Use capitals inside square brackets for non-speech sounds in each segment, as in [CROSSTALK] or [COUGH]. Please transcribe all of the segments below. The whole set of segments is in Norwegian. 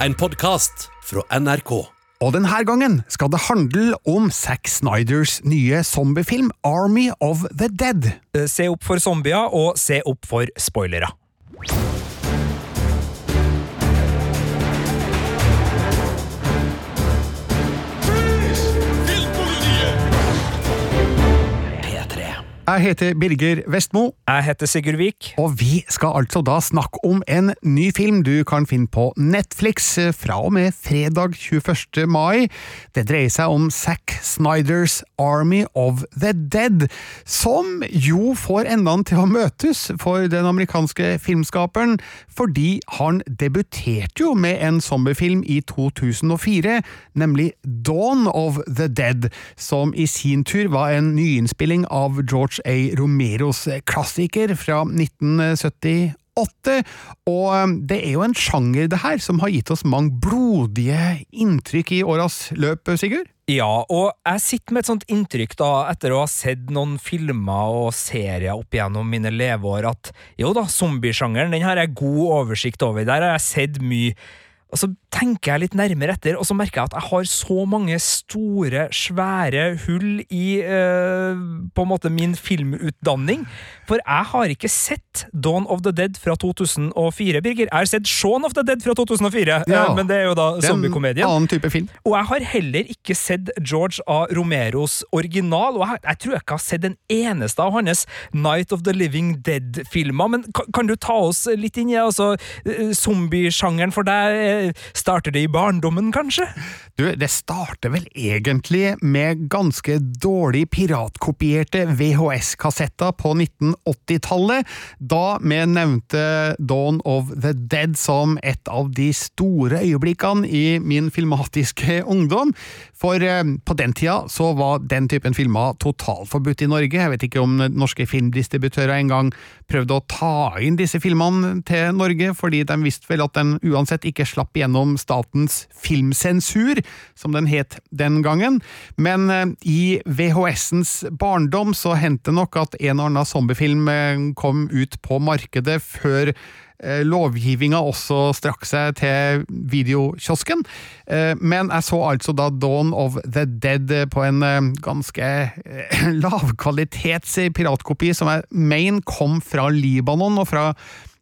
En podkast fra NRK. Og denne gangen skal det handle om Zack Snyders nye zombiefilm Army of the Dead. Eh, Se opp for zombier, og se opp for spoilere. Jeg heter Birger Vestmo, Jeg heter Sigurd Vik. og vi skal altså da snakke om en ny film du kan finne på Netflix fra og med fredag 21. mai. Det dreier seg om Zack Snyders Army of the Dead, som jo får endene til å møtes for den amerikanske filmskaperen, fordi han debuterte jo med en zombiefilm i 2004, nemlig Dawn of the Dead, som i sin tur var en nyinnspilling av George A. Romeros klassiker fra 1978. Og det er jo en sjanger, det her, som har gitt oss mange blodige inntrykk i åras løp, Sigurd? Ja, og jeg sitter med et sånt inntrykk da, etter å ha sett noen filmer og serier opp gjennom mine leveår, at jo da, zombiesjangeren den har jeg god oversikt over, der har jeg sett mye. Og så tenker jeg litt nærmere etter, og så merker jeg at jeg har så mange store, svære hull i eh, på en måte min filmutdanning. For jeg har ikke sett Dawn of the Dead fra 2004, Birger. Jeg har sett Shaun of the Dead fra 2004, eh, men det er jo da zombiekomedien. annen type film. Og jeg har heller ikke sett George A. Romeros original, og jeg, jeg tror jeg ikke har sett en eneste av hans Night of the Living Dead-filmer. Men kan, kan du ta oss litt inn i altså, eh, zombiesjangeren for deg? Starter det i barndommen, kanskje? Du, det starter vel egentlig med ganske dårlig piratkopierte VHS-kassetter på 1980-tallet, da vi nevnte Dawn of the Dead som et av de store øyeblikkene i min filmatiske ungdom. For eh, på den tida så var den typen filmer totalforbudt i Norge. Jeg vet ikke om norske filmdistributører engang prøvde å ta inn disse filmene til Norge, fordi de visste vel at den uansett ikke slapp gjennom statens filmsensur, som den het den gangen. Men eh, i VHS-ens barndom så hendte nok at en og annen zombiefilm eh, kom ut på markedet før lovgivninga også strakk seg til videokiosken. Eh, Men jeg så altså da Dawn of the Dead på en eh, ganske eh, [LAUGHS] lavkvalitets piratkopi som jeg mener kom fra Libanon og fra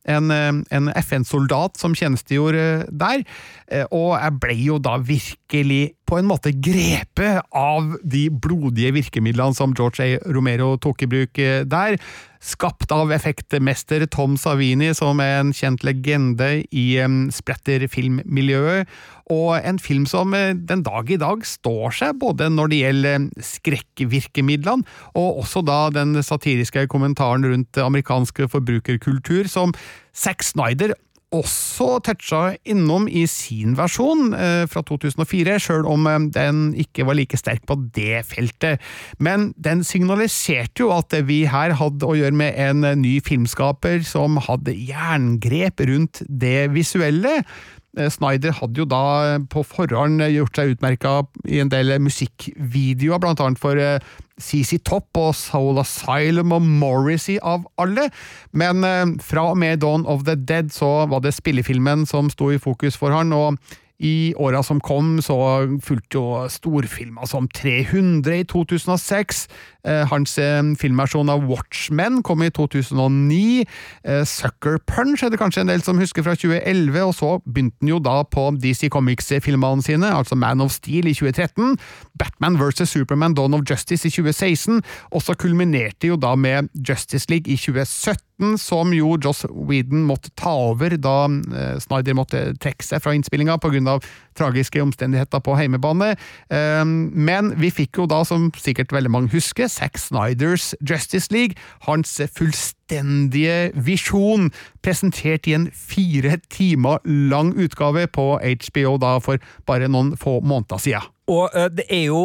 en, eh, en FN-soldat som tjenestegjorde der, eh, og jeg ble jo da virkelig på en måte grepet av de blodige virkemidlene som George A. Romero tok i bruk eh, der, skapt av effektmester Tom Savini, som er en kjent legende i splatterfilmmiljøet, og en film som eh, den dag i dag står seg, både når det gjelder skrekkvirkemidlene, og også da den satiriske kommentaren rundt amerikansk forbrukerkultur, som Zack Snyder også toucha innom i sin versjon eh, fra 2004, sjøl om eh, den ikke var like sterk på det feltet. Men den signaliserte jo at vi her hadde å gjøre med en ny filmskaper som hadde jerngrep rundt det visuelle. Eh, Snyder hadde jo da på forhånd gjort seg utmerka i en del musikkvideoer, blant annet for CC Topp og Soul Asylum og Morrissey av alle, men eh, fra og med Dawn of the Dead så var det spillefilmen som sto i fokus for han, og i åra som kom, så fulgte jo storfilmer som 300 i 2006. Eh, hans eh, filmversjon av Watchmen kom i 2009. Eh, Sucker Punch er det kanskje en del som husker fra 2011, og så begynte han jo da på DC Comics-filmene sine, altså Man of Steel i 2013, Batman vs. Superman Dawn of Justice i 2016, og så kulminerte jo da med Justice League i 2017 som jo Joss Whedon måtte ta over da eh, Snyder måtte trekke seg fra innspillinga pga. tragiske omstendigheter på heimebane. Eh, men vi fikk jo da, som sikkert veldig mange husker, Zack Snyders Justice League, hans fullstendige visjon, presentert i en fire timer lang utgave på HBO da for bare noen få måneder siden. Og eh, det er jo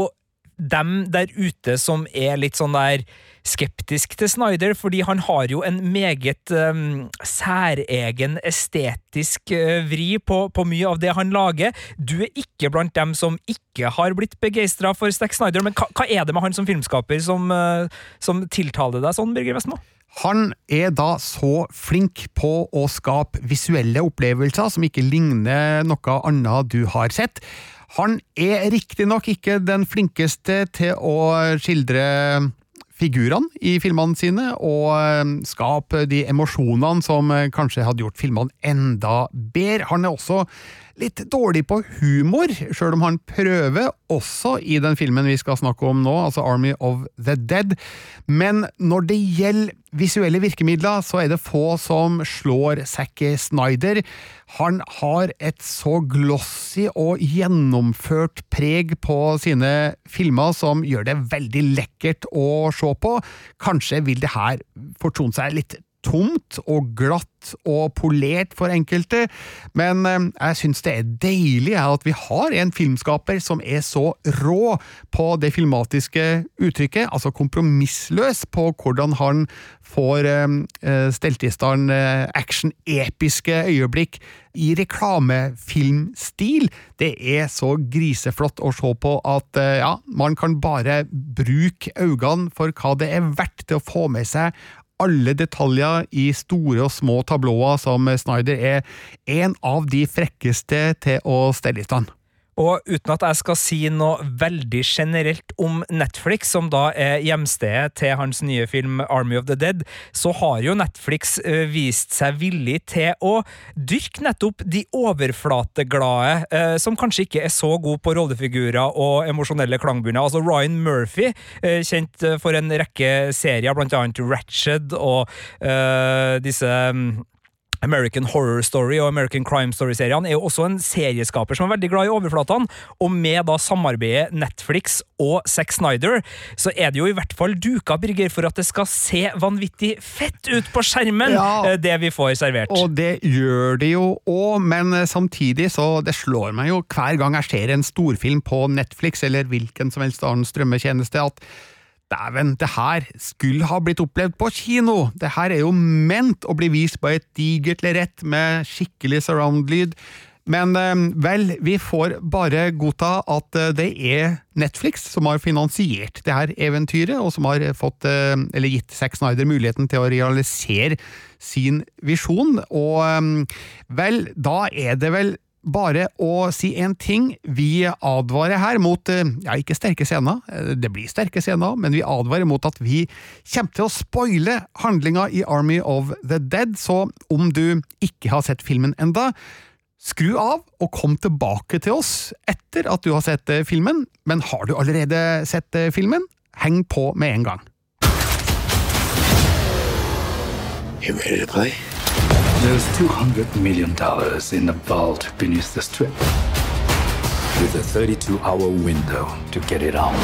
dem der ute som er litt sånn der skeptisk til Snyder, fordi han har jo en meget um, særegen estetisk uh, vri på, på mye av det han lager. Du er ikke blant dem som ikke har blitt begeistra for Stack Snyder, men hva, hva er det med han som filmskaper som, uh, som tiltaler deg sånn, Birger Vestmo? Han er da så flink på å skape visuelle opplevelser som ikke ligner noe annet du har sett. Han er riktignok ikke den flinkeste til å skildre figurene i filmene sine, og skape de emosjonene som kanskje hadde gjort filmene enda bedre. Han er også litt dårlig på humor, sjøl om han prøver, også i den filmen vi skal snakke om nå, altså Army of the Dead. Men når det gjelder visuelle virkemidler, så er det få som slår Zack Snyder. Han har et så glossy og gjennomført preg på sine filmer som gjør det veldig lekkert å se på. Kanskje vil det her fortone seg litt tomt og glatt og polert for enkelte, men eh, jeg syns det er deilig at vi har en filmskaper som er så rå på det filmatiske uttrykket, altså kompromissløs på hvordan han får eh, eh, stelt i stand action-episke øyeblikk i reklamefilmstil. Det er så griseflott å se på at ja, man kan bare bruke øynene for hva det er verdt til å få med seg alle detaljer i store og små tablåer som Snyder er en av de frekkeste til å stelle i stand. Og uten at jeg skal si noe veldig generelt om Netflix, som da er hjemstedet til hans nye film Army of the Dead, så har jo Netflix uh, vist seg villig til å dyrke nettopp de overflateglade, uh, som kanskje ikke er så gode på rollefigurer og emosjonelle klangbunner. Altså Ryan Murphy, uh, kjent for en rekke serier, blant annet Ratched og disse um, American Horror Story og American Crime Story-seriene er jo også en serieskaper som er veldig glad i overflatene, og med da samarbeidet Netflix og Zack Snyder, så er det jo i hvert fall duka, Birger, for at det skal se vanvittig fett ut på skjermen, ja, eh, det vi får servert. Og det gjør det jo òg, men eh, samtidig så det slår meg jo hver gang jeg ser en storfilm på Netflix eller hvilken som helst annen strømmetjeneste, at Dæven, det her skulle ha blitt opplevd på kino! Det her er jo ment å bli vist på et digert lerret med skikkelig surround-lyd. Men eh, vel, vi får bare godta at eh, det er Netflix som har finansiert det her eventyret, og som har fått, eh, eller gitt Zack Snyder muligheten til å realisere sin visjon. Og vel, da er det vel bare å si én ting. Vi advarer her mot eh, ja, ikke sterke scener, eh, det blir sterke scener, men vi advarer mot at vi kommer til å spoile handlinga i Army of the Dead, så om du ikke har sett filmen enda, skru av og kom tilbake til oss etter at du har sett eh, filmen, men har du allerede sett filmen, heng på med en gang. You ready to play? There's $200 million in the vault beneath the strip. With a 32 hour window to get it out.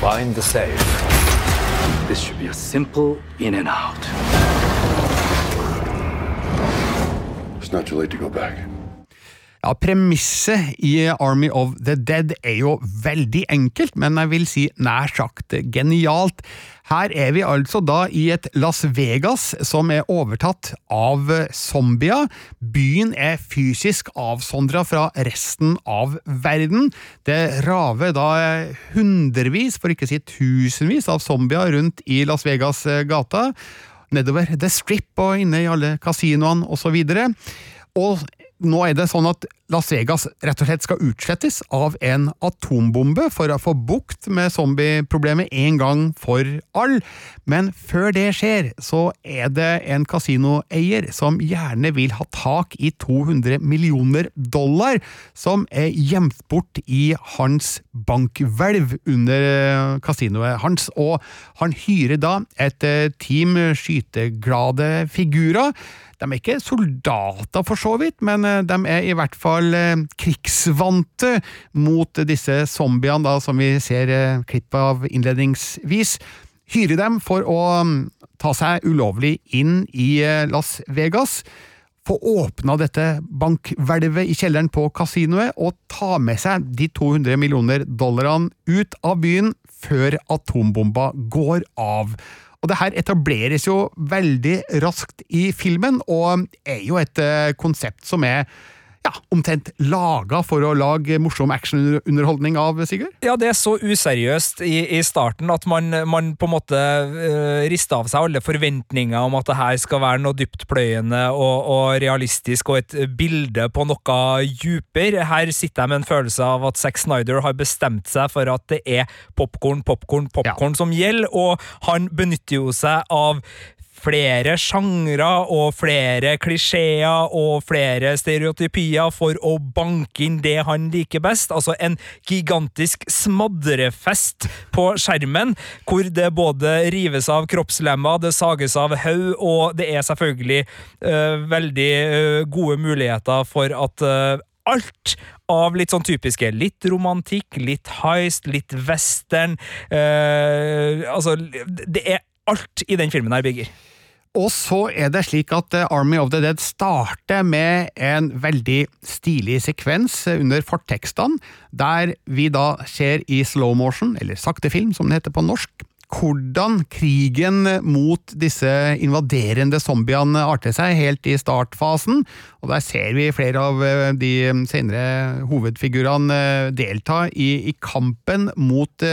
Find the safe. This should be a simple in and out. It's not too late to go back. Ja, Premisset i Army of the Dead er jo veldig enkelt, men jeg vil si nær sagt genialt. Her er vi altså da i et Las Vegas som er overtatt av zombier. Byen er fysisk avsondra fra resten av verden. Det raver da hundrevis, for ikke å si tusenvis, av zombier rundt i Las Vegas gata. Nedover The Strip og inne i alle kasinoene osv. Og nå er det sånn at Las Vegas rett og slett skal utslettes av en atombombe for å få bukt med zombieproblemet en gang for all. Men før det skjer, så er det en kasinoeier som gjerne vil ha tak i 200 millioner dollar, som er gjemt bort i hans bankhvelv under kasinoet hans. Og han hyrer da et team skyteglade figurer de er ikke soldater, for så vidt, men eh, de er i hvert fall eh, krigsvante mot disse zombiene, da, som vi ser eh, klipp av innledningsvis. Hyre dem for å mm, ta seg ulovlig inn i Las Vegas få åpna dette bankhvelvet i kjelleren på kasinoet og ta med seg de 200 millioner dollarene ut av byen før atombomba går av. Og det her etableres jo veldig raskt i filmen, og er jo et uh, konsept som er ja, omtrent laga for å lage morsom actionunderholdning av, Sigurd? Ja, det er så useriøst i, i starten at man, man, på en måte uh, rister av seg alle forventninger om at det her skal være noe dyptpløyende og, og realistisk og et bilde på noe djupere. Her sitter jeg med en følelse av at Zack Snyder har bestemt seg for at det er popkorn, popkorn, popkorn ja. som gjelder, og han benytter jo seg av flere sjangre og flere klisjeer og flere stereotypier for å banke inn det han liker best. Altså en gigantisk smadrefest på skjermen, hvor det både rives av kroppslemmer, det sages av haug, og det er selvfølgelig uh, veldig uh, gode muligheter for at uh, alt av litt sånn typiske. Litt romantikk, litt heist, litt western. Eh, altså, det er alt i den filmen her, Birger. Og så er det slik at eh, Army of the Dead starter med en veldig stilig sekvens under fortekstene, der vi da ser i slow motion, eller sakte film som det heter på norsk, hvordan krigen mot disse invaderende zombiene arter seg helt i startfasen. Og der ser vi flere av eh, de senere hovedfigurene eh, delta i, i kampen mot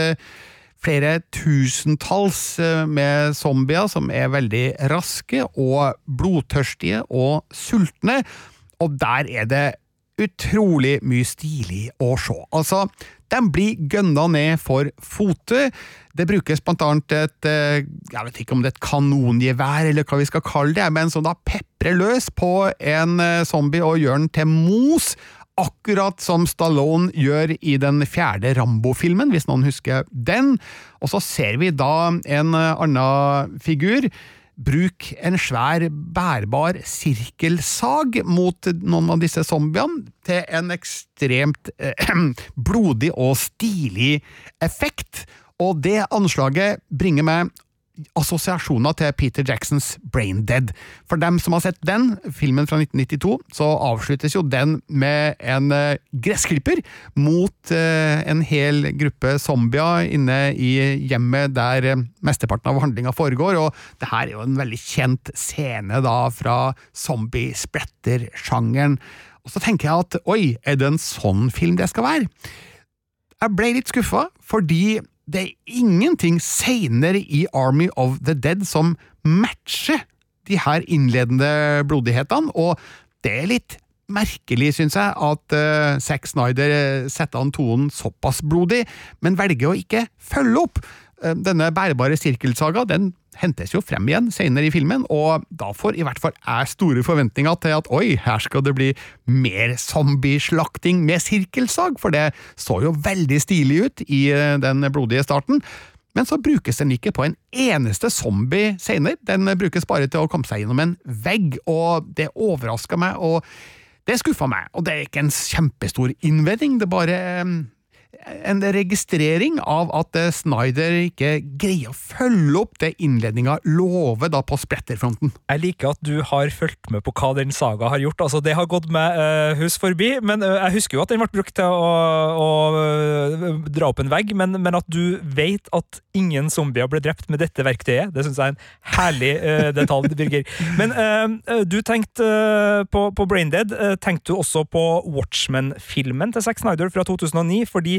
flere tusentalls eh, med zombier som er veldig raske og blodtørstige og sultne, og der er det utrolig mye stilig å se. Altså, de blir gønna ned for fote. Det brukes blant annet et eh, jeg vet ikke om det er et kanongevær, eller hva vi skal kalle det, men som da peprer løs på en eh, zombie og gjør den til mos akkurat som Stallone gjør i den fjerde Rambo-filmen, hvis noen husker den. Og så ser vi da en annen figur bruke en svær, bærbar sirkelsag mot noen av disse zombiene, til en ekstremt eh, [CLEARS THROAT] blodig og stilig effekt. Og det anslaget bringer meg assosiasjoner til Peter Jacksons Brain Dead. For dem som har sett den, filmen fra 1992, så avsluttes jo den med en uh, gressklipper mot uh, en hel gruppe zombier inne i hjemmet der uh, mesteparten av handlinga foregår, og det her er jo en veldig kjent scene da fra zombie-splatter-sjangeren. Og så tenker jeg at oi, er det en sånn film det skal være? Jeg ble litt skuffa, fordi det er ingenting seinere i Army of the Dead som matcher de her innledende blodighetene, og det er litt merkelig, syns jeg, at uh, Zack Snyder eh, setter an tonen såpass blodig, men velger å ikke følge opp. Uh, denne bærbare sirkelsaga den hentes jo frem igjen senere i filmen, og da får i hvert fall jeg store forventninger til at oi, her skal det bli mer zombieslakting med sirkelsag, for det så jo veldig stilig ut i eh, den blodige starten. Men så brukes den ikke på en eneste zombie senere, den brukes bare til å komme seg gjennom en vegg, og det overraska meg, og det skuffa meg. Og det er ikke en kjempestor innvending, det bare eh, en registrering av at eh, Snyder ikke greier å følge opp det innledninga lover da på spretterfronten. Jeg liker at du har fulgt med på hva den saga har gjort. Altså, det har gått meg uh, hus forbi, men uh, jeg husker jo at den ble brukt til å, å uh, dra opp en vegg, men, men, at du vet at ingen zombier ble drept med dette verktøyet, det syns jeg er en herlig detalj, Birger. Men du tenkte på, på Braindead. tenkte du også på Watchmen-filmen til Zack Snyder fra 2009? fordi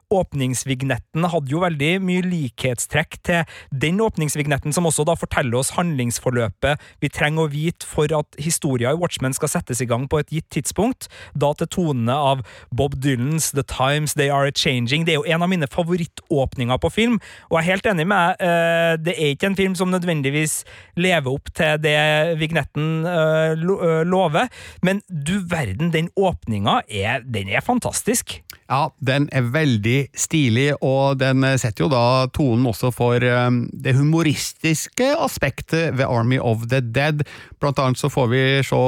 åpningsvignetten hadde jo veldig mye likhetstrekk til den åpningsvignetten, som også da forteller oss handlingsforløpet vi trenger å vite for at historia i Watchmen skal settes i gang på et gitt tidspunkt, da til tonene av Bob Dylans The Times They Are Changing. Det er jo en av mine favorittåpninger på film, og jeg er helt enig med deg, eh, det er ikke en film som nødvendigvis lever opp til det vignetten eh, eh, lover, men du verden, den åpninga er, den er fantastisk. Ja, den er veldig stilig, og den setter jo da tonen også for um, det humoristiske aspektet ved Army of the Dead. Blant annet så får vi se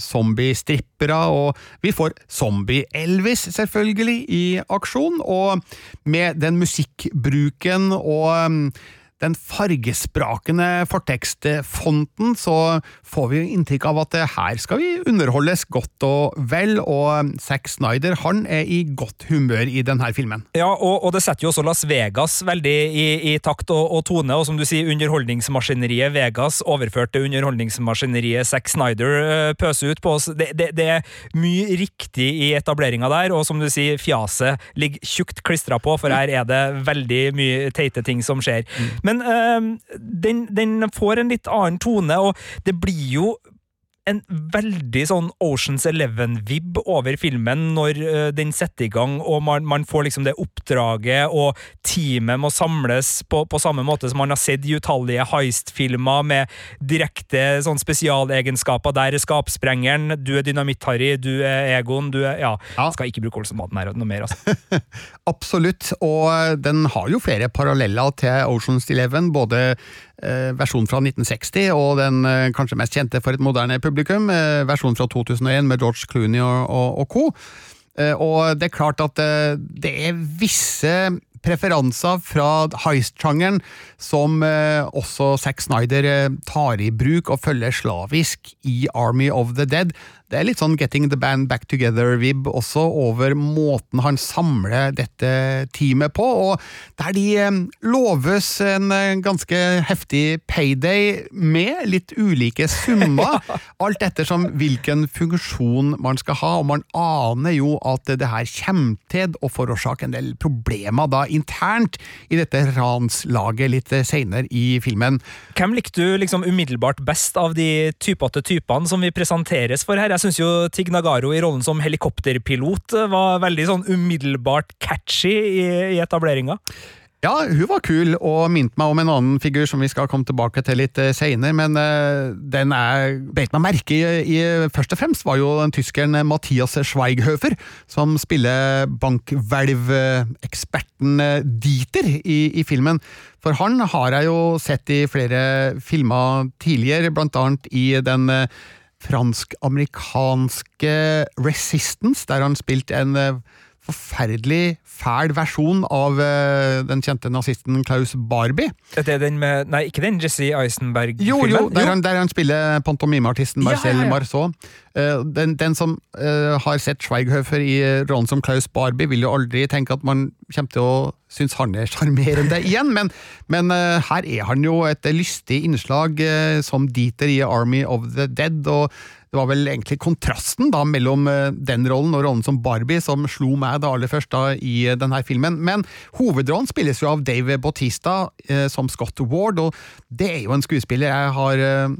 zombiestrippere, zombie-strippere, og vi får zombie-Elvis, selvfølgelig, i aksjon. Og med den musikkbruken og um, den fargesprakende fortekstfonten, så får vi jo inntrykk av at her skal vi underholdes godt og vel, og Zack Snyder han er i godt humør i denne filmen. Ja, og, og det setter jo også Las Vegas veldig i, i takt og, og, tone, og som du sier, underholdningsmaskineriet Vegas overført til underholdningsmaskineriet Zack Snyder uh, pøser ut på oss. Det, det, det, er mye riktig i etableringa der, og som du sier, fjaset ligger tjukt klistra på, for her er det veldig mye teite ting som skjer. Mm. Men øh, den, den får en litt annen tone, og det blir jo en veldig sånn Oceans Eleven-vib over filmen når uh, den setter i gang, og man, man, får liksom det oppdraget, og teamet må samles på, på samme måte som man har sett i utallige heist-filmer med direkte sånn spesialegenskaper. Der er skapsprengeren, du er Dynamitt-Harry, du er Egon, du er Ja, ja. skal ikke bruke Olsenmaten her noe mer, altså. [LAUGHS] Absolutt, og den har jo flere paralleller til Oceans Eleven, både versjonen fra 1960 og den eh, kanskje mest kjente for et moderne publikum, eh, versjonen fra 2001 med George Clooney og, og, og co. Og det er klart at det er visse preferanser fra heist-sjangeren som også Zack Snyder tar i bruk og følger slavisk i Army of the Dead. Det er litt sånn Getting the Band Back Together-vib også over måten han samler dette teamet på, og der de eh, loves en eh, ganske heftig payday med litt ulike summer, [LAUGHS] alt ettersom hvilken funksjon man skal ha, og man aner jo at det her kommer til å forårsake en del problemer da internt i dette ranslaget litt seinere i filmen. Hvem likte du liksom umiddelbart best av de typete typene som vi presenteres for her? Jeg syns jo Tig Nagaro i rollen som helikopterpilot var veldig sånn umiddelbart catchy i, i etableringa. Ja, hun var kul og minte meg om en annen figur som vi skal komme tilbake til litt uh, seinere, men uh, den jeg beit meg merke i, i, først og fremst, var jo den tyskeren Mathias Schweighöfer, som spiller bankhvelveksperten Dieter i, i, filmen. For han har jeg jo sett i flere filmer tidligere, blant annet i den fransk-amerikanske Resistance, der han spilte en eh, forferdelig fæl versjon av uh, den kjente nazisten Klaus Barbie. Det er den med Nei, ikke den Jesse Eisenberg-filmen? Jo, jo, der, Han, der han spiller pantomimeartisten Marcel ja, ja, ja. Marceau. Uh, den, den, som uh, har sett Schweighöfer i rollen som Klaus Barbie, vil jo aldri tenke at man kommer til å synes han er sjarmerende igjen, men, men her er han jo et lystig innslag som Dieter i Army of the Dead. og det var vel egentlig kontrasten da mellom eh, den rollen og rollen som Barbie som slo meg da aller først i eh, denne filmen. Men hovedrollen spilles jo av Dave Bautista eh, som Scott Ward, og det er jo en skuespiller jeg har eh,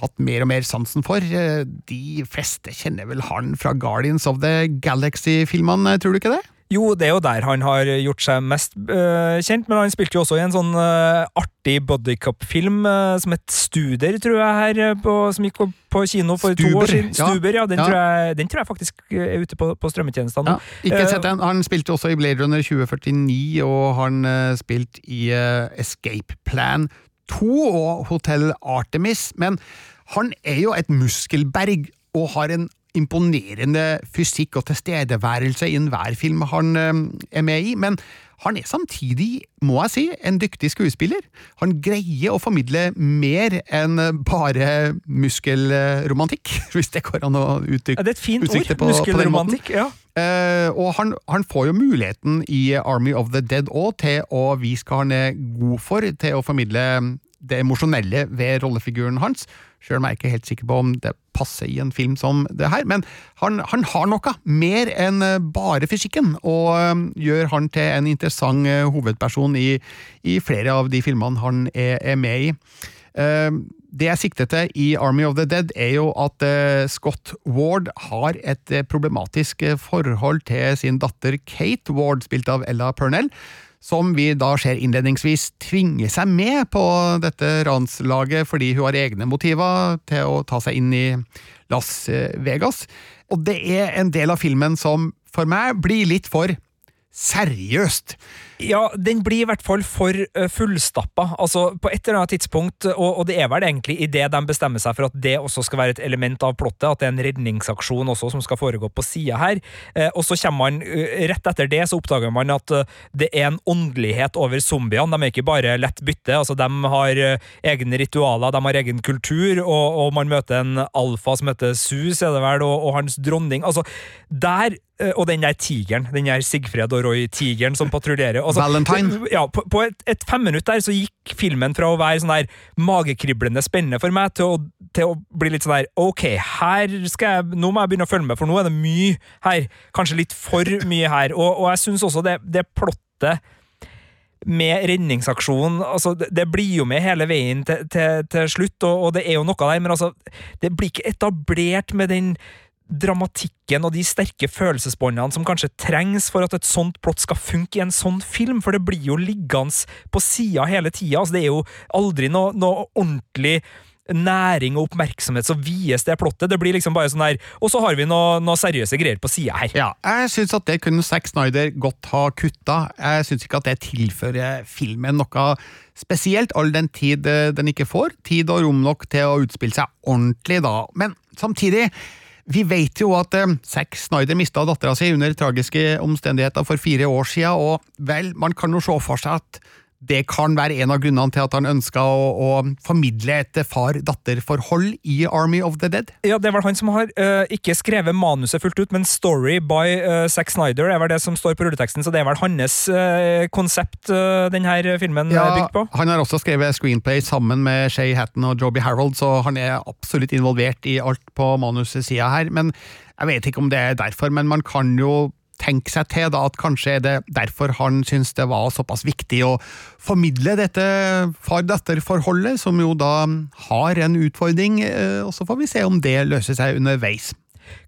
hatt mer og mer sansen for. Eh, de fleste kjenner vel han fra Guardians of the Galaxy-filmene, tror du ikke det? Jo, det er jo der han har gjort seg mest uh, kjent, men han spilte jo også i en sånn uh, artig bodycup-film uh, som het Studer, tror jeg, her på, som gikk på kino for Stuber, to år siden. Ja. Stuber, ja. Den, ja. Tror jeg, den, Tror jeg, faktisk er ute på, på strømmetjenestene. Ja, ikke sett den. Han spilte også i Blade Runner 2049, og han spilte i Escape Plan 2 og Hotell Artemis, men han er jo et muskelberg og har en imponerende fysikk og tilstedeværelse i enhver film han eh, er med i, men han er samtidig, må jeg si, en dyktig skuespiller. Han greier å formidle mer enn bare muskelromantikk, [LAUGHS] hvis det går an å uttrykke ja, Det er et fint ord, på, muskelromantikk. ja. Uh, og han, han, får jo muligheten i Army of the Dead òg til å vise hva han er god for, til å formidle det emosjonelle ved rollefiguren hans. Sjøl om jeg ikke er helt sikker på om det passer i en film som det her. Men han, han har noe mer enn eh, bare fysikken, og um, gjør han til en interessant uh, hovedperson i, i, flere av de filmene han er, er med i. Det jeg sikter til i Army of the Dead, er jo at Scott Ward har et problematisk forhold til sin datter Kate Ward, spilt av Ella Purnell som vi da ser innledningsvis tvinge seg med på dette ranslaget fordi hun har egne motiver til å ta seg inn i Las Vegas. Og det er en del av filmen som for meg blir litt for seriøst. Ja, den blir i hvert fall for uh, fullstappa. Altså, på et eller annet tidspunkt, og, og det er vel egentlig idet de bestemmer seg for at det også skal være et element av plottet, at det er en redningsaksjon også som skal foregå på sida her, uh, og så kommer man Rett etter det så oppdager man at det er en åndelighet over zombiene. De er ikke bare lett bytte. altså De har egne ritualer, de har egen kultur, og, og man møter en alfa som heter Sus, er det vel, og, og hans dronning. Altså, der og den der tigeren, den der Sigfred og Roy-tigeren som patruljerer. Altså, Valentine. Ja, på, på et, et femminutt der så gikk filmen fra å være sånn der magekriblende spennende for meg, til å, til å bli litt sånn der Ok, her skal jeg Nå må jeg begynne å følge med, for nå er det mye her. Kanskje litt for mye her. Og, og jeg syns også det, det plottet med redningsaksjonen altså, det, det, blir jo med hele veien til, til, til slutt, og, og, det er jo noe der, men altså, det blir ikke etablert med den dramatikken og de sterke følelsesbåndene som kanskje trengs for at et sånt plott skal funke i en sånn film, for det blir jo liggende på sida hele tida. Altså, det er jo aldri noe, noe ordentlig næring og oppmerksomhet så vies det plottet. Det blir liksom bare sånn der Og så har vi noe, noe seriøse greier på sida her. Ja, jeg syns at det kunne Zack Snyder godt ha kutta. Jeg syns ikke at det tilfører filmen noe spesielt, all den tid eh, den ikke får. Tid og rom nok til å utspille seg ordentlig, da. Men samtidig vi vet jo at eh, Zack Snyder mista dattera si under tragiske omstendigheter for fire år siden, og vel, man kan jo se for seg at det kan være en av grunnene til at han ønska å, å, formidle et far-datter-forhold i Army of the Dead. Ja, Det er vel han som har uh, ikke skrevet manuset fullt ut, men Story by uh, Zack Snyder er vel det som står på rulleteksten, så det er vel hans uh, konsept uh, denne filmen ja, er bygd på? Han har også skrevet screenplay sammen med Shay Hatton og Joby Harold, så han er absolutt involvert i alt på manussida her. men jeg vet ikke om det er derfor, men man kan jo tenke seg til da, at kanskje er det derfor han syns det var såpass viktig å formidle dette far-datter-forholdet, som jo da har en utfordring, eh, og så får vi se om det løser seg underveis.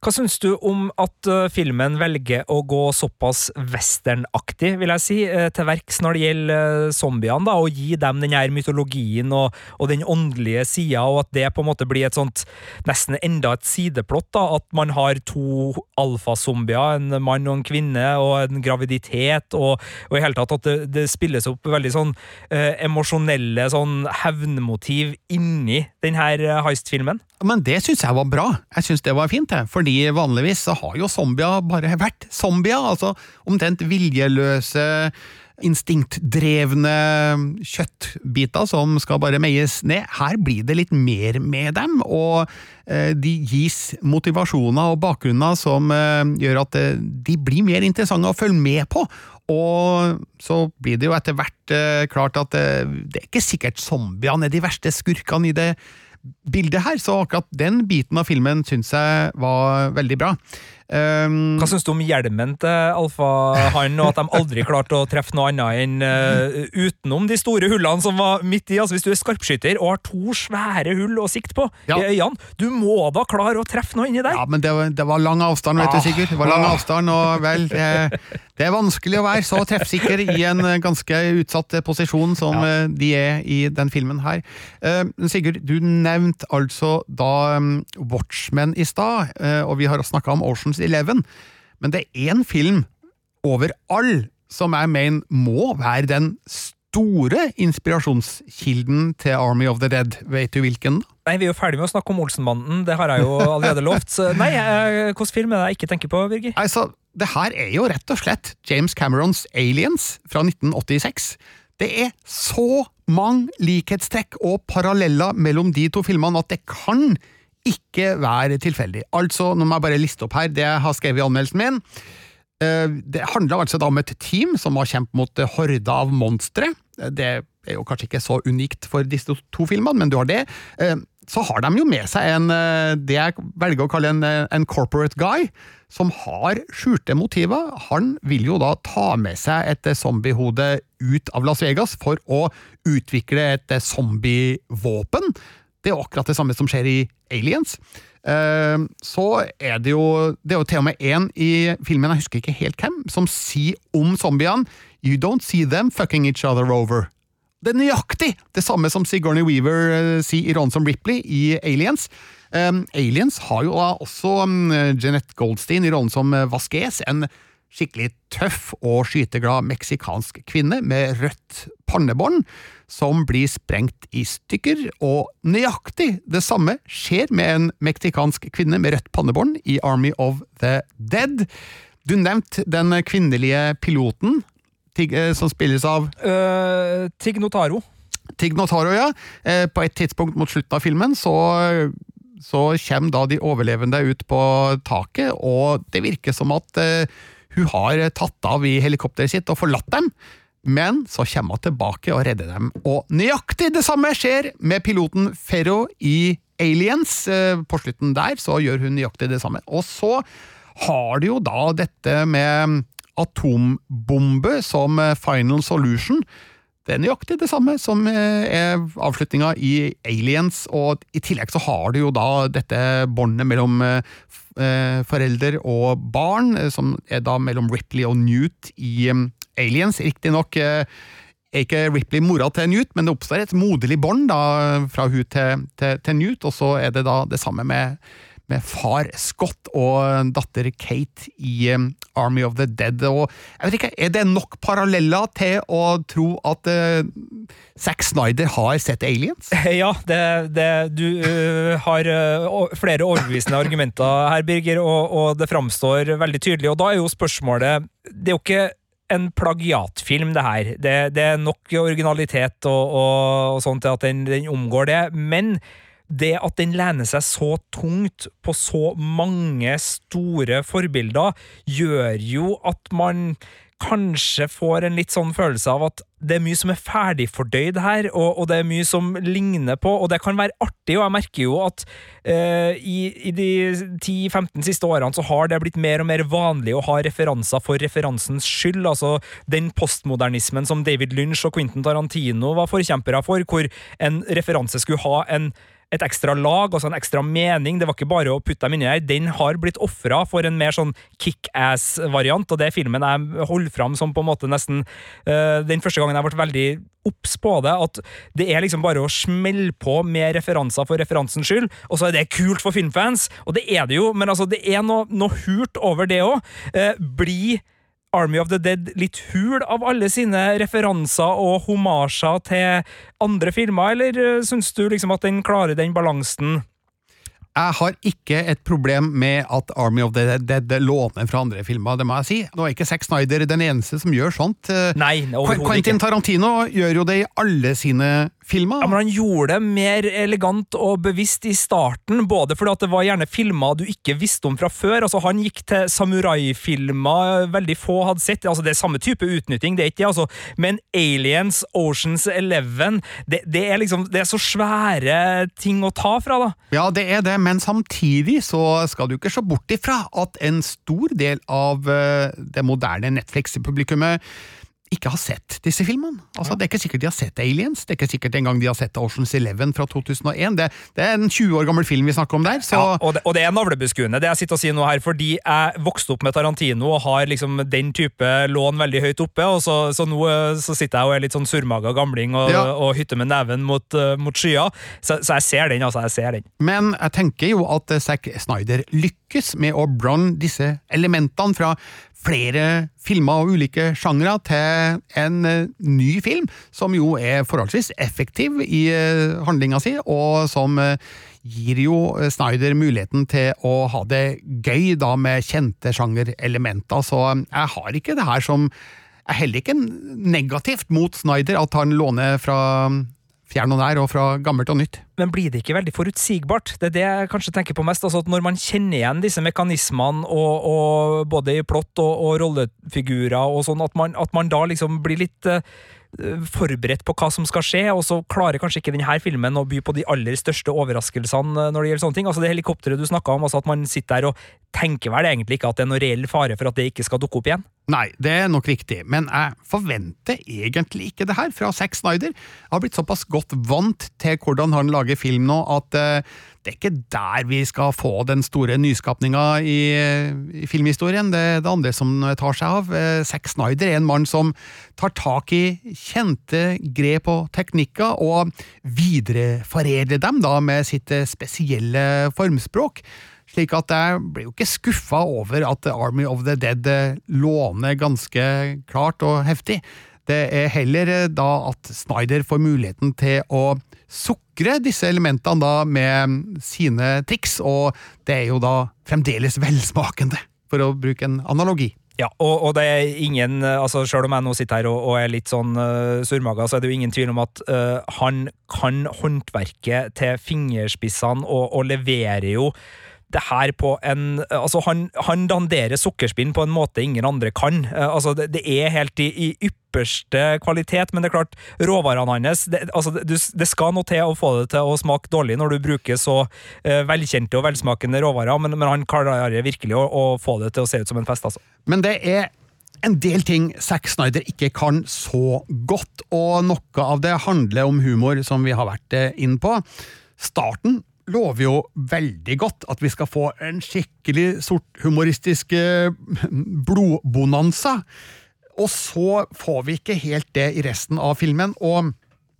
Hva syns du om at uh, filmen velger å gå såpass westernaktig, vil jeg si, uh, til verks når det gjelder uh, zombiene, da, og gi dem den her mytologien og, og den åndelige sida, og at det på en måte blir et sånt nesten enda et sideplott, da, at man har to alfazombier, en mann og en kvinne, og en graviditet, og, og i hele tatt at det, det spilles opp veldig sånn emosjonelle sånn hevnmotiv inni den her heist-filmen. Men det syns jeg var bra. Jeg syns det var fint, jeg. Fordi vanligvis så har jo zombier bare vært zombier. Altså omtrent viljeløse, instinktdrevne kjøttbiter som skal bare meies ned. Her blir det litt mer med dem, og eh, de gis motivasjoner og bakgrunner som eh, gjør at eh, de blir mer interessante å følge med på. Og så blir det jo etter hvert eh, klart at eh, det er ikke sikkert zombiene er de verste skurkene i det bildet her, så akkurat den biten av filmen syns jeg var veldig bra. Um, Hva syns du om hjelmen til alfahannen, og at de aldri klarte å treffe noe annet enn uh, utenom de store hullene som var midt i? Altså Hvis du er skarpskytter og har to svære hull å sikte på ja. i øynene, du må da klare å treffe noe inni der! Ja, men det var, det var lang avstand, vet ah. du, Sigurd. Det var lang ah. avstand, og vel det, det, er vanskelig å være så treffsikker i en ganske utsatt posisjon som ja. Eh, de er i den filmen her. Uh, Sigurd, du nevnte altså da um, Watchmen i stad, uh, og vi har snakka om Oceans Oceans Eleven, men det er én film over all som jeg mener må være den store inspirasjonskilden til Army of the Dead. Vet du hvilken? Nei, Vi er jo ferdig med å snakke om Olsenbanden, det har jeg jo allerede lovt. Nei, hvilken film er det jeg ikke tenker på, Birger? Altså, Det her er jo rett og slett James Camerons Aliens fra 1986. Det er så mange likhetstrekk og paralleller mellom de to filmene at det kan ikke være tilfeldig. Altså, nå må jeg bare liste opp her det jeg har skrevet i anmeldelsen min. Eh, det handler altså da om et team som har kjempet mot horder av monstre. Det er jo kanskje ikke så unikt for disse to filmene, men du har det. Eh, så har de jo med seg en, eh, det jeg velger å kalle en, en corporate guy, som har skjulte motiver. Han vil jo da ta med seg et zombiehode ut av Las Vegas for å utvikle et zombievåpen det er jo akkurat det samme som skjer i Aliens. Uh, så er det jo Det er jo til og med én i filmen, jeg husker ikke helt hvem, som sier om zombiene You don't see them fucking each other over. Det er nøyaktig det samme som Sigourney Weaver uh, sier i Ronson Ripley i Aliens. Um, Aliens har jo også um, Jeanette Goldstein i rollen som uh, Vasquez, en skikkelig tøff og skyteglad meksikansk kvinne med rødt pannebånd som blir sprengt i stykker, og nøyaktig det samme skjer med en meksikansk kvinne med rødt pannebånd i Army of the Dead. Du nevnte den kvinnelige piloten tig, eh, som spilles av Uh, Tig Notaro. Tig Notaro, ja. Eh, På et tidspunkt mot slutten av filmen så, så kommer da de overlevende ut på taket, og det virker som at hun har tatt av i helikopteret sitt og forlatt dem. Men så kommer hun tilbake og redder dem, og nøyaktig det samme skjer med piloten Ferro i Aliens. Eh, På slutten der så gjør hun nøyaktig det samme. Og så har de jo da dette med atombombe som eh, final solution. Det er nøyaktig det samme som eh, er avslutninga i Aliens, og i tillegg så har du jo da dette båndet mellom eh, eh, forelder og barn, som er da mellom Ripley og Newt i eh, Aliens. Riktignok er ikke Ripley mora til Newt, men det oppstår et moderlig bånd fra hun til, til, til Newt, og så er det da det samme med, med far Scott og datter Kate i um, Army of the Dead. Og jeg vet ikke, Er det nok paralleller til å tro at uh, Zack Snyder har sett Aliens? [LAUGHS] Ja, det, det, du uh, har uh, flere overbevisende argumenter her, Birger, og, og det framstår veldig tydelig. Og da er jo spørsmålet Det er jo ikke en plagiatfilm, det her. Det, det er nok originalitet og, og, og sånt til at den, den omgår det. Men det at den lener seg så tungt på så mange store forbilder, gjør jo at man kanskje får en litt sånn følelse av at det er mye som er ferdigfordøyd her, og, og det er mye som ligner på, og det kan være artig, og jeg merker jo at uh, i, i de 10-15 siste årene så har det blitt mer og mer vanlig å ha referanser for referansens skyld, altså den postmodernismen som David Lynch og Quentin Tarantino var forkjempere for, hvor en referanse skulle ha en et ekstra lag, altså en ekstra mening. Det var ikke bare å putte dem inni her. Den har blitt ofra for en mer sånn kickass-variant, og det er filmen jeg holder fram som på en måte nesten uh, den første gangen jeg ble veldig obs på det, at det er liksom bare å smelle på med referanser for referansens skyld, og så er det kult for filmfans, og det er det jo, men altså, det er noe, noe hult over det òg. Uh, blir Army of the Dead litt hul av alle sine referanser og homasjer til andre filmer, eller eh, syns du liksom at den klarer den balansen? Jeg har ikke et problem med at Army of the Dead låner fra andre filmer, det må jeg si. Nå er ikke Zack Snyder den eneste som gjør sånt. Nei, Quentin ikke. Tarantino gjør jo det i alle sine filmer. Ja, men Han gjorde det mer elegant og bevisst i starten, både fordi at det var gjerne filmer du ikke visste om fra før. Altså Han gikk til samuraifilmer veldig få hadde sett. Altså Det er samme type utnytting, det er ikke det, altså. Men Aliens, Oceans Eleven, det, det er liksom Det er så svære ting å ta fra, da. Ja, det er det, men samtidig så skal du ikke se bort ifra at en stor del av eh, det moderne Netflix-publikummet ikke har sett disse filmene. Altså, Det er ikke sikkert de har sett Aliens, det er ikke sikkert engang de har sett Oceans Eleven fra 2001. Det, det er en 20 år gammel film vi snakker om der, så Ja, og, det, og det er navlebeskuende, det jeg sitter og sier nå her, fordi jeg vokste opp med Tarantino og har liksom den type lån veldig høyt oppe, og så, så nå eh, så sitter jeg og er litt sånn surmaga gamling og, Ja. og hytter med neven mot, eh, mot skya. Så, så jeg ser den, altså. Jeg ser den. Men jeg tenker jo at Zack Snyder lykkes med å brunne disse elementene fra flere filmer og ulike sjangre til en eh, ny film, som jo er forholdsvis effektiv i uh, handlinga si, og som eh, gir jo eh, Snyder muligheten til å ha det gøy da med kjente sjangerelementer, så eh, jeg har ikke det her som er heller ikke negativt mot Snyder, at han låner fra fjern og nær og fra gammelt og nytt. Men blir det ikke veldig forutsigbart? Det er det jeg kanskje tenker på mest. altså at Når man kjenner igjen disse mekanismene, og, og både i plott og, og rollefigurer, og sånn, at man, at man da liksom blir litt uh, forberedt på hva som skal skje, og så klarer kanskje ikke denne filmen å by på de aller største overraskelsene eh, når det gjelder sånne ting. Altså Det helikopteret du snakka om, altså at man sitter der og tenker vel egentlig ikke at det er noen reell fare for at det ikke skal dukke opp igjen. Nei, det er nok riktig, men jeg forventer egentlig ikke det her fra Zack Snyder. Jeg har blitt såpass godt vant til hvordan han lager film nå, at eh, det er ikke der vi skal få den store nyskapninga i, i filmhistorien. Det er det andre som tar seg av. Eh, Zack Snyder er en mann som tar tak i kjente grep og teknikker, og videreforedler dem da med sitt eh, spesielle formspråk. Slik at jeg blir jo ikke skuffa over at Army of the Dead eh, låner ganske klart og heftig. Det er heller eh, da at Snyder får muligheten til å sukre disse elementene da med sine triks, og det er jo da fremdeles velsmakende, for å bruke en analogi. Ja, og, og, det er ingen altså Selv om jeg nå sitter her og, og er litt sånn uh, surmaga, så er det jo ingen tvil om at uh, han kan håndverket til fingerspissene og, og leverer jo det her på en Altså, han, han danderer sukkerspinn på en måte ingen andre kan. Uh, altså, det, det, er helt i, i ypperste kvalitet, men det er klart, råvarene hans det, altså, det, det, skal noe til å få det til å smake dårlig når du bruker så uh, velkjente og velsmakende råvarer, men, men han klarer virkelig å, å, få det til å se ut som en fest, altså. Men det er en del ting Zack Snyder ikke kan så godt, og noe av det handler om humor, som vi har vært eh, inn på. Starten lover jo veldig godt at vi skal få en skikkelig sorthumoristisk eh, blodbonanza. Og så får vi ikke helt det i resten av filmen. og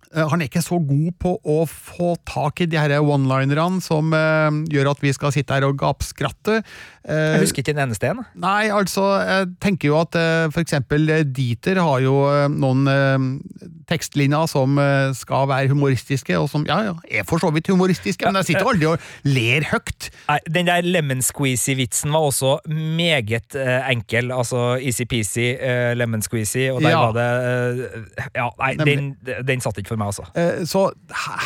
Eh, han er ikke så god på å få tak i de her one-linerne som uh, gjør at vi skal sitte her og gapskratte. Uh, jeg husker ikke en eneste en. Nei, altså, jeg tenker jo at uh, eksempel Dieter har jo noen tekstlinjer som skal være humoristiske, og som ja, ja, er for så vidt humoristiske, men jeg sitter aldri og ler høyt. Nei, Den der lemon squeezy-vitsen var også meget enkel. Altså easy-peasy, lemon squeezy, og der ja. var det Ja, nei, den, den satt ikke for meg, altså. Eh, så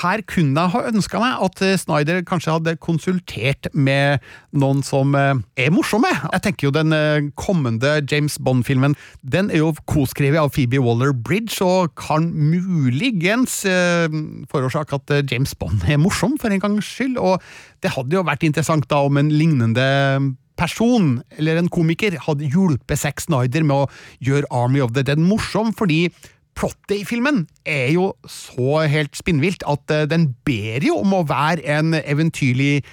her kunne jeg ha ønska meg at eh, Snyder kanskje hadde konsultert med noen som eh, er morsomme. Jeg tenker jo den kommende James Bond-filmen den er jo koskrevet av Phoebe Waller-Bridge, og kan muligens forårsake at James Bond er morsom, for en gangs skyld. Og det hadde jo vært interessant da om en lignende person, eller en komiker, hadde hjulpet Zack Snyder med å gjøre Army of the Dead morsom, fordi plottet i filmen er jo så helt spinnvilt at eh, den ber jo om å være en eventyrlig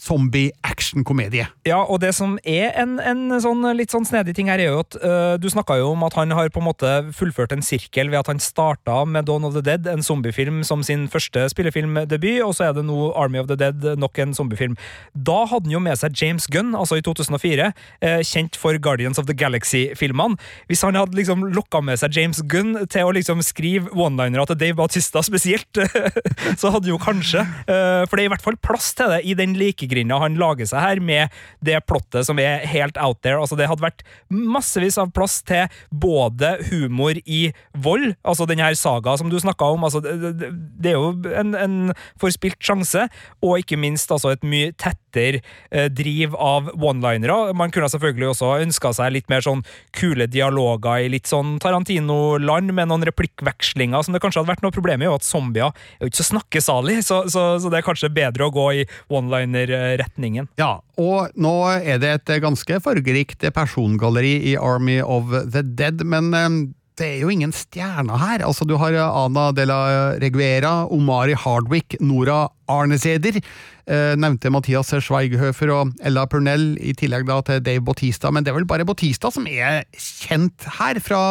zombie-action-komedie. Ja, og det som er en, en sånn, litt sånn snedig ting her, er jo at uh, du snakka jo om at han har på en måte fullført en sirkel ved at han starta med Dawn of the Dead, en zombiefilm som sin første spillefilmdebut, og så er det nå Army of the Dead, nok en zombiefilm. Da hadde han jo med seg James Gunn, altså i 2004, uh, kjent for Guardians of the Galaxy-filmene. Hvis han hadde liksom lokka med seg James Gunn til å liksom skrive one-linere til Dave Bautista spesielt, [LAUGHS] så hadde jo kanskje uh, For det er i hvert fall plass til det i den like bryggerinna han lager seg her, med det plottet som er helt out there. Altså, det hadde vært massevis av plass til både humor i vold, altså den her saga som du snakka om. Altså, det, det, er jo en, en forspilt sjanse, og ikke minst altså, et mye tettere eh, driv av one-linere. Man kunne selvfølgelig også ønska seg litt mer sånn kule dialoger i litt sånn Tarantino-land, med noen replikkvekslinger som det kanskje hadde vært noe problem i, og at zombier er jo ikke så snakkesalig, så, så, så det er kanskje bedre å gå i one-liner retningen. Ja, og nå er det et ganske fargerikt persongalleri i Army of the Dead, men eh, det er jo ingen stjerner her. Altså, du har Ana de la Reguera, Omari Hardwick, Nora Arneseder, eh, nevnte Mathias Schweighöfer og Ella Purnell, i tillegg da til Dave Bautista, men det er vel bare Bautista som er kjent her fra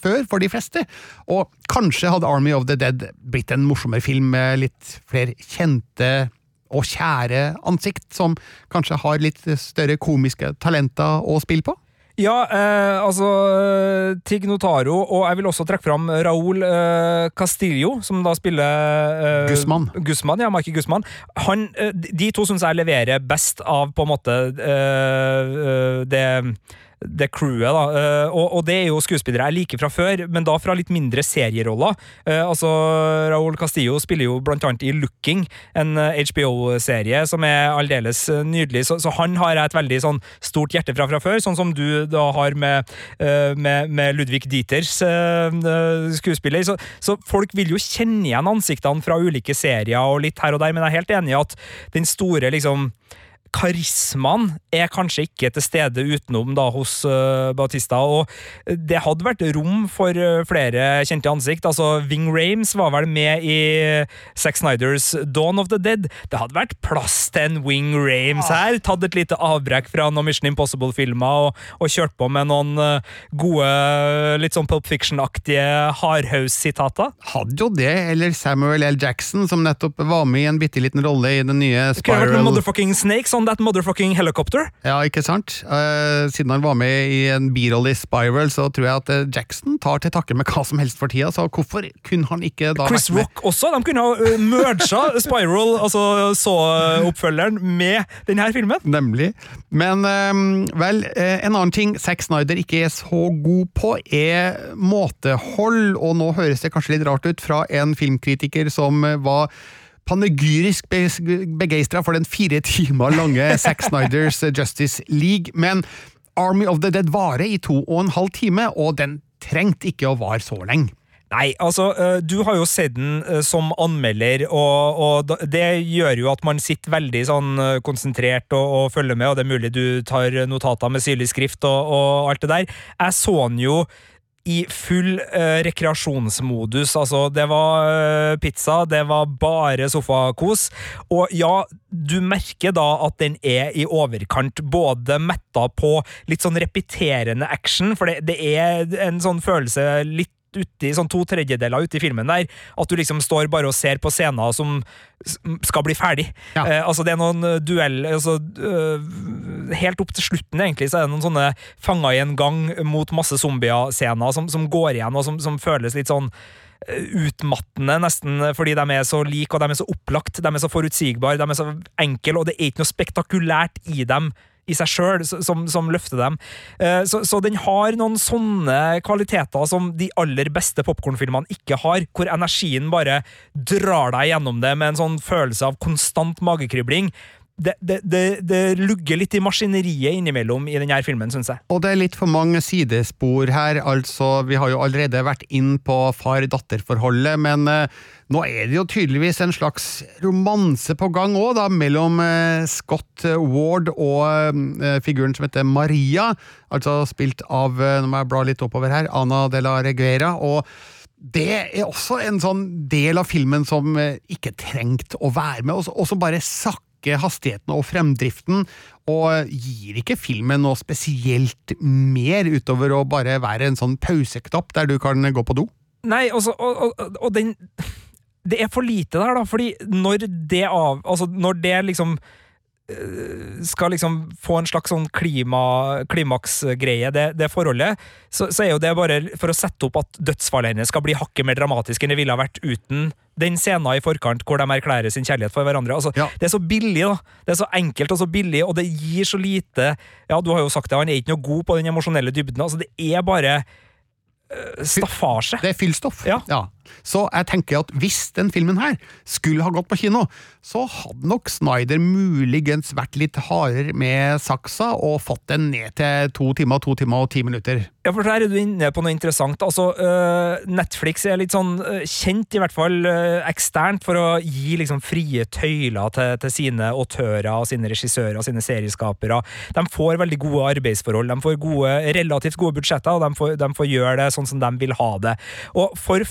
før, for de fleste. Og kanskje hadde Army of the Dead blitt en morsommere film med litt flere kjente og kjære ansikt, som kanskje har litt større komiske talenter å spille på? Ja, eh, altså Tig Notaro, og jeg vil også trekke fram Raúl eh, Castillo, som da spiller eh, Guzman. Guzman. Ja, Mikey Guzman. Han, eh, de to syns jeg leverer best av på en måte eh, eh, det det crewet, da. Uh, og, og, det er jo skuespillere jeg liker fra før, men da fra litt mindre serieroller. Uh, altså, Raúl Castillo spiller jo blant annet i Looking, en HBO-serie eh, som er aldeles nydelig, så, så, han har jeg et veldig sånn stort hjerte fra fra før, sånn som du da har med, med, med Ludvig Dieters skuespiller. Så, så, folk vil jo kjenne igjen ansiktene fra ulike serier og litt her og der, men jeg er helt enig i at den store liksom karismaen er kanskje ikke til stede utenom da hos uh, Bautista, og det hadde vært rom for uh, flere kjente ansikt. Altså, Ving Rames var vel med i Zack Snyders Dawn of the Dead. Det hadde vært plass til en Wing Rames her. Tatt et lite avbrekk fra noen Mission Impossible-filmer og, og, kjørt på med noen uh, gode, litt sånn Pulp Fiction-aktige hardhouse-sitater. Hadde jo det, eller Samuel L. Jackson, som nettopp var med i en bitte liten rolle i den nye Spiral. Det kunne vært noen motherfucking Snake, sånn that motherfucking helicopter. Ja, ikke sant? Uh, siden han var med i en birolle i Spiral, så tror jeg at uh, Jackson tar til takke med hva som helst for tida, så hvorfor kunne han ikke da Chris? Rock også. De kunne ha uh, merga [LAUGHS] Spiral, altså så-oppfølgeren, med denne filmen. Nemlig. Men eh, vel, eh, en annen ting Zack Snyder ikke er så god på, er måtehold, og nå høres det kanskje litt rart ut fra en filmkritiker som eh, var panegyrisk be- begeistra for den fire timer lange [LAUGHS] Zack Snyders Justice League, men Army of the Dead varer i to og en halv time, og den trengte ikke å vare så lenge. Nei, altså, øh, du har jo sett den øh, som anmelder, og, og det gjør jo at man sitter veldig sånn øh, konsentrert og, og følger med, og det er mulig du tar notater med syrlig skrift og, og alt det der. Jeg så den jo i full uh, rekreasjonsmodus. Altså, det var uh, pizza, det var bare sofakos. Og ja, du merker da at den er i overkant, både metta på litt sånn repeterende action, for det, det er en sånn følelse litt uti, sånn to tredjedeler ute i filmen der, at du liksom står bare og ser på scener som skal bli ferdig. Ja. Eh, altså Det er noen eh, duell altså, øh, Helt opp til slutten egentlig så er det noen sånne fanga i en gang mot masse zombier-scener som, som går igjen, og som, som føles litt sånn eh, utmattende, nesten, fordi de er så like, og de er så opplagt, de er så forutsigbare, de er så enkle, og det er ikke noe spektakulært i dem i seg sjøl som, som løfter dem. Eh, Så, så den har noen sånne kvaliteter som de aller beste popkornfilmene ikke har, hvor energien bare drar deg gjennom det med en sånn følelse av konstant magekribling. Det, det, det, lugger litt i maskineriet innimellom i denne filmen, syns jeg. Og det er litt for mange sidespor her, altså vi har jo allerede vært inn på far-datter-forholdet, men eh, nå er det jo tydeligvis en slags romanse på gang òg, da, mellom eh, Scott Ward og eh, figuren som heter Maria, altså spilt av, eh, nå må jeg bla litt oppover her, Ana de la Reguera, og det er også en sånn del av filmen som eh, ikke trengte å være med, og som bare sakker hastigheten og fremdriften, og gir ikke filmen noe spesielt mer utover å bare være en sånn pauseknapp der du kan gå på do. Nei, altså, og, og, og den Det er for lite der, da, fordi når det av Altså, når det liksom skal liksom få en slags sånn klima, klimaksgreie, det, det forholdet, så, så er jo det bare for å sette opp at dødsfallet hennes skal bli hakket mer dramatisk enn det ville ha vært uten den scenen i forkant hvor de erklærer sin kjærlighet for hverandre. Altså, Ja. Det er så billig, da. Det er så enkelt og så billig, og det gir så lite Ja, du har jo sagt det, han er ikke noe god på den emosjonelle dybden. Altså, det er bare øh, staffasje. Det er fyllstoff. Ja. Så jeg tenker at hvis den filmen her skulle ha gått på kino, så hadde nok Snyder muligens vært litt hardere med saksa og fått den ned til to timer, to timer og ti minutter. Ja, for her er du inne på noe interessant. Altså, øh, Netflix er litt sånn øh, kjent, i hvert fall øh, eksternt, for å gi liksom frie tøyler til, til sine autører, og sine regissører og sine serieskapere. De får veldig gode arbeidsforhold, de får gode, relativt gode budsjetter, og de får, de får gjøre det sånn som de vil ha det. Og for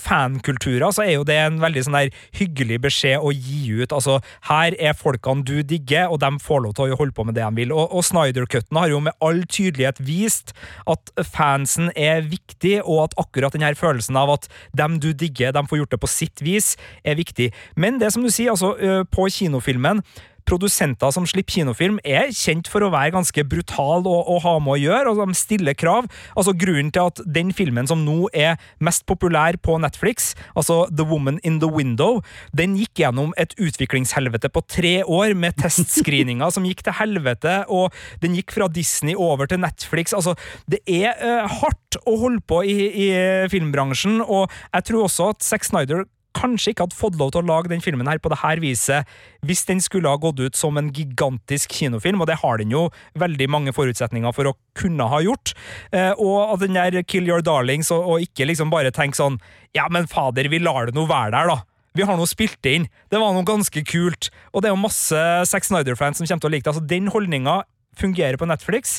fankulturer så er jo det en veldig sånn der hyggelig beskjed å gi ut. Altså, her er folkene du digger, og de får lov til å holde på med det de vil. Og, og Snyder-cutten har jo med all tydelighet vist at fansen er viktig, og at akkurat denne følelsen av at dem du digger, de får gjort det på sitt vis, er viktig. Men det som du sier, altså, på kinofilmen Produsenter som slipper kinofilm, er kjent for å være ganske brutale å, å ha med å gjøre, og de stiller krav. Altså Grunnen til at den filmen som nå er mest populær på Netflix, altså The Woman in the Window, den gikk gjennom et utviklingshelvete på tre år, med [LAUGHS] testscreeninger som gikk til helvete, og den gikk fra Disney over til Netflix. Altså, det er uh, hardt å holde på i, i filmbransjen, og jeg tror også at Zack Snyder kanskje ikke hadde fått lov til å lage den filmen her på det her viset hvis den skulle ha gått ut som en gigantisk kinofilm, og det har den jo veldig mange forutsetninger for å kunne ha gjort. Eh, og at den der Kill Your Darlings, og, og ikke liksom bare tenke sånn Ja, men fader, vi lar det nå være der, da. Vi har nå spilt det inn. Det var noe ganske kult. Og det er jo masse Zack Snyder-fans som kommer til å like det. Altså, den holdninga fungerer på Netflix.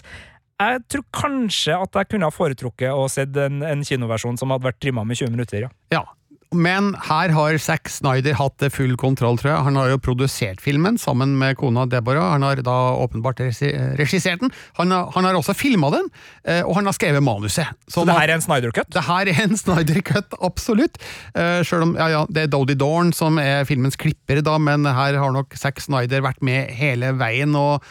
Jeg tror kanskje at jeg kunne ha foretrukket å sett en, en kinoversjon som hadde vært trimma med 20 minutter. ja. Ja, Men her har Zack Snyder hatt full kontroll, tror jeg. Han har jo produsert filmen sammen med kona Deborah. Han har da åpenbart regissert den. Han har, han har også filma den, eh, og han har skrevet manuset. Så det her er en Snyder Cut? Det her er en Snyder Cut, absolutt. Selv Sjøl om ja, ja, det er Dodie Dorn som er filmens klipper, da, men her har nok Zack Snyder vært med hele veien. og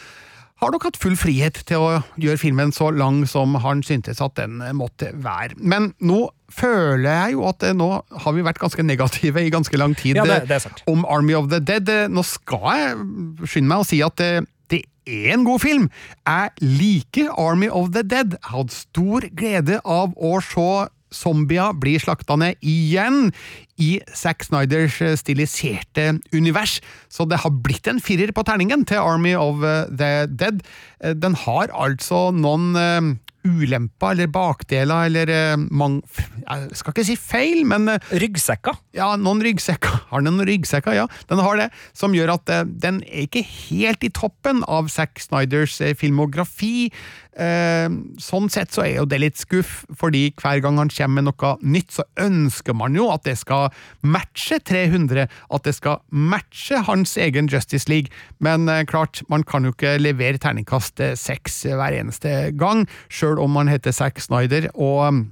har nok hatt full frihet til å gjøre filmen så lang som han syntes at den måtte være. Men nå føler jeg jo at eh, nå har vi vært ganske negative i ganske lang tid Ja, det- eh, det om Army of the Dead. Eh, Nå skal jeg skynde meg å si at det er en god film. Jeg liker Army of the Dead. Jeg hadde stor glede av å se zombier blir slakta ned igjen i Zack Snyders eh, stiliserte univers. Så det har blitt en firer på terningen til Army of eh, the Dead. Eh, Den har altså noen ulemper eller bakdeler eller mang... Jeg skal ikke si feil, men Ryggsekker? ja, noen ryggsekker. [LAUGHS] Har den noen ryggsekker? Ja, den har det. Som gjør at den er ikke helt i toppen av Zack Snyders filmografi. Eh, sånn sett så er jo det litt skuff, fordi hver gang han kommer med noe nytt, så ønsker man jo at det skal matche 300, at det skal matche hans egen Justice League. Men eh, klart, man kan jo ikke levere terningkast seks hver eneste gang, sjøl om man heter Zack Snyder. og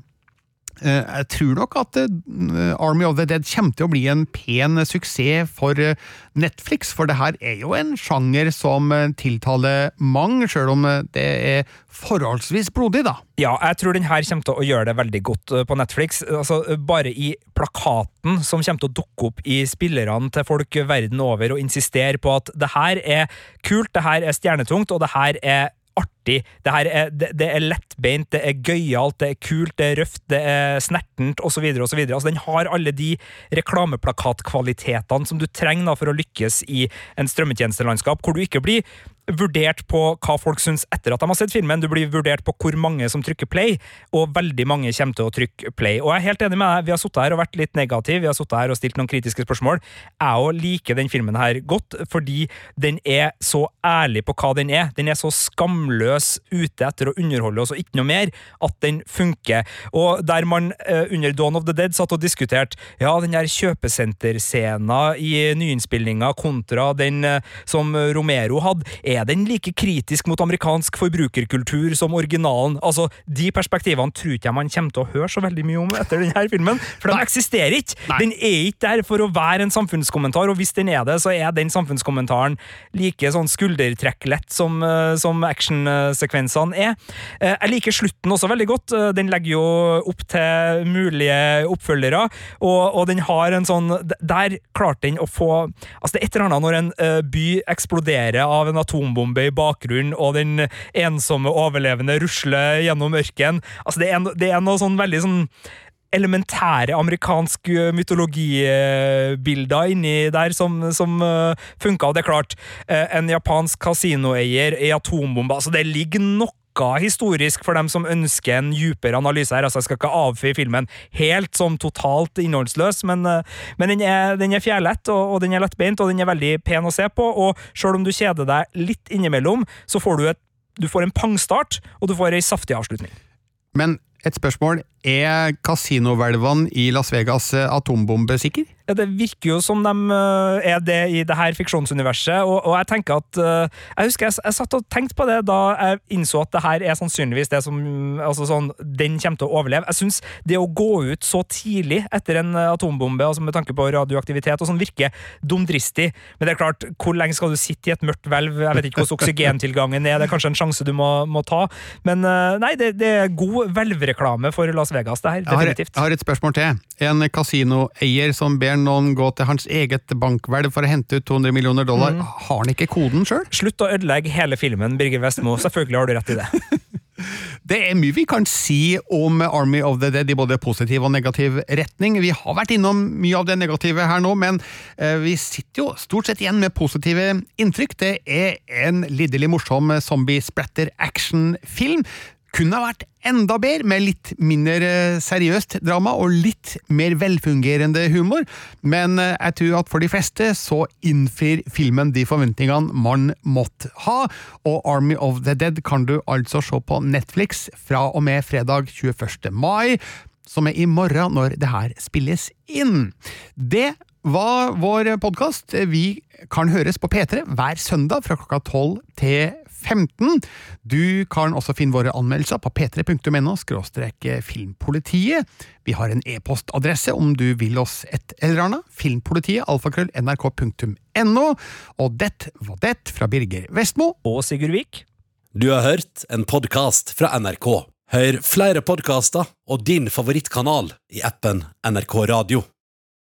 Jeg tror nok at eh, Army of the Dead kommer til å bli en pen suksess for eh, Netflix, for det her er jo en sjanger som eh, tiltaler mange, sjøl om eh, det er forholdsvis blodig, da. Ja, jeg tror den her kommer til å gjøre det veldig godt eh, på Netflix. Altså, bare i plakaten som kommer til å dukke opp i spillerne til folk verden over og insistere på at det her er kult, det her er stjernetungt, og det her er artig. Det her er, det, det er lettbeint, det er gøyalt, det er kult, det er røft, det er snertent osv. osv. Altså, den har alle de reklameplakatkvalitetene som du trenger da, for å lykkes i en strømmetjenestelandskap, hvor du ikke blir vurdert på hva folk syns etter at de har sett filmen, du blir vurdert på hvor mange som trykker play, og veldig mange kommer til å trykke play. Og jeg er helt enig med deg, vi har sittet her og vært litt negative, vi har sittet her og stilt noen kritiske spørsmål. Jeg òg liker den filmen her godt, fordi den er så ærlig på hva den er. Den er så skamløs ute etter å underholde oss, og ikke noe mer, at den funker. Og der man eh, under Dawn of the Dead satt og diskuterte ja, den der kjøpesenterscena i nyinnspillinga kontra den eh, som Romero hadde, er den like kritisk mot amerikansk forbrukerkultur som originalen? Altså, De perspektivene tror ikke jeg man kommer til å høre så veldig mye om etter denne filmen, for den eksisterer ikke. Nei. Den er ikke der for å være en samfunnskommentar, og hvis den er det, så er den samfunnskommentaren like sånn skuldertrekklett som, eh, som actionsekvensene er. Eh, Jeg liker slutten også veldig godt. Eh, Den legger jo opp til mulige oppfølgere, og, og den har en sånn Der klarte den å få Altså, det er et eller annet når en eh, by eksploderer av en atombombe i bakgrunnen, og den ensomme overlevende rusler gjennom ørkenen. Altså, det det er noe sånn veldig sånn elementære amerikansk eh, mytologibilder inni der som, som eh, funka, og det er klart, eh, en japansk kasinoeier i atombombe, altså det ligger noe historisk for dem som ønsker en dypere analyse her. altså Jeg skal ikke avføye filmen helt som totalt innholdsløs, men, men den er, den er fjærlett, og, og den er lettbeint, og den er veldig pen å se på. Og selv om du kjeder deg litt innimellom, så får du, et, du får en pangstart, og du får ei saftig avslutning. Men et spørsmål. Er kasinohvelvene i Las Vegas eh, atombombesikre? Ja, Det virker jo som de eh, er det i det her fiksjonsuniverset, og, og jeg tenker at eh, Jeg husker jeg, jeg satt og tenkte på det da jeg innså at det her er sannsynligvis det som altså sånn, Den kommer til å overleve. Jeg syns det å gå ut så tidlig etter en eh, atombombe, altså med tanke på radioaktivitet, og sånn virker dumdristig. Men det er klart, hvor lenge skal du sitte i et mørkt hvelv? Jeg vet ikke hvordan oksygentilgangen er, det er kanskje en sjanse du må, må ta. Men nei, det, det er god hvelvreklame for Las Vegas, det her. Jeg har, Definitivt. jeg har et spørsmål til. En kasinoeier som ber noen gå til hans eget bankhvelv for å hente ut 200 millioner dollar, har han ikke koden sjøl? Slutt å ødelegge hele filmen, Birger Vestmo. Selvfølgelig har du rett i det. [LAUGHS] Det er mye vi kan si om Army of the Dead i både positiv og negativ retning. Vi har vært innom mye av det negative her nå, men eh, vi sitter jo stort sett igjen med positive inntrykk. Det er en lidderlig morsom zombie-splatter-action-film. Kunne ha vært enda bedre, med litt mindre eh, seriøst drama og litt mer velfungerende humor, men eh, jeg tror at for de fleste så innfrir filmen de forventningene man måtte ha, og Army of the Dead kan du altså se på Netflix fra og med fredag 21. mai. som er i morgen når det her spilles inn. Det var vår podkast. Vi kan høres på P3 hver søndag fra klokka 12 til 15. Du kan også finne våre anmeldelser på p3.no filmpolitiet. Vi har en e-postadresse om du vil oss et eller annet. Filmpolitiet, alfakrøll, nrk.no. Og det var det fra Birger Vestmo. Og Sigurd Vik. Du har hørt en podkast fra NRK. Hør flere podkaster og din favorittkanal i appen NRK Radio.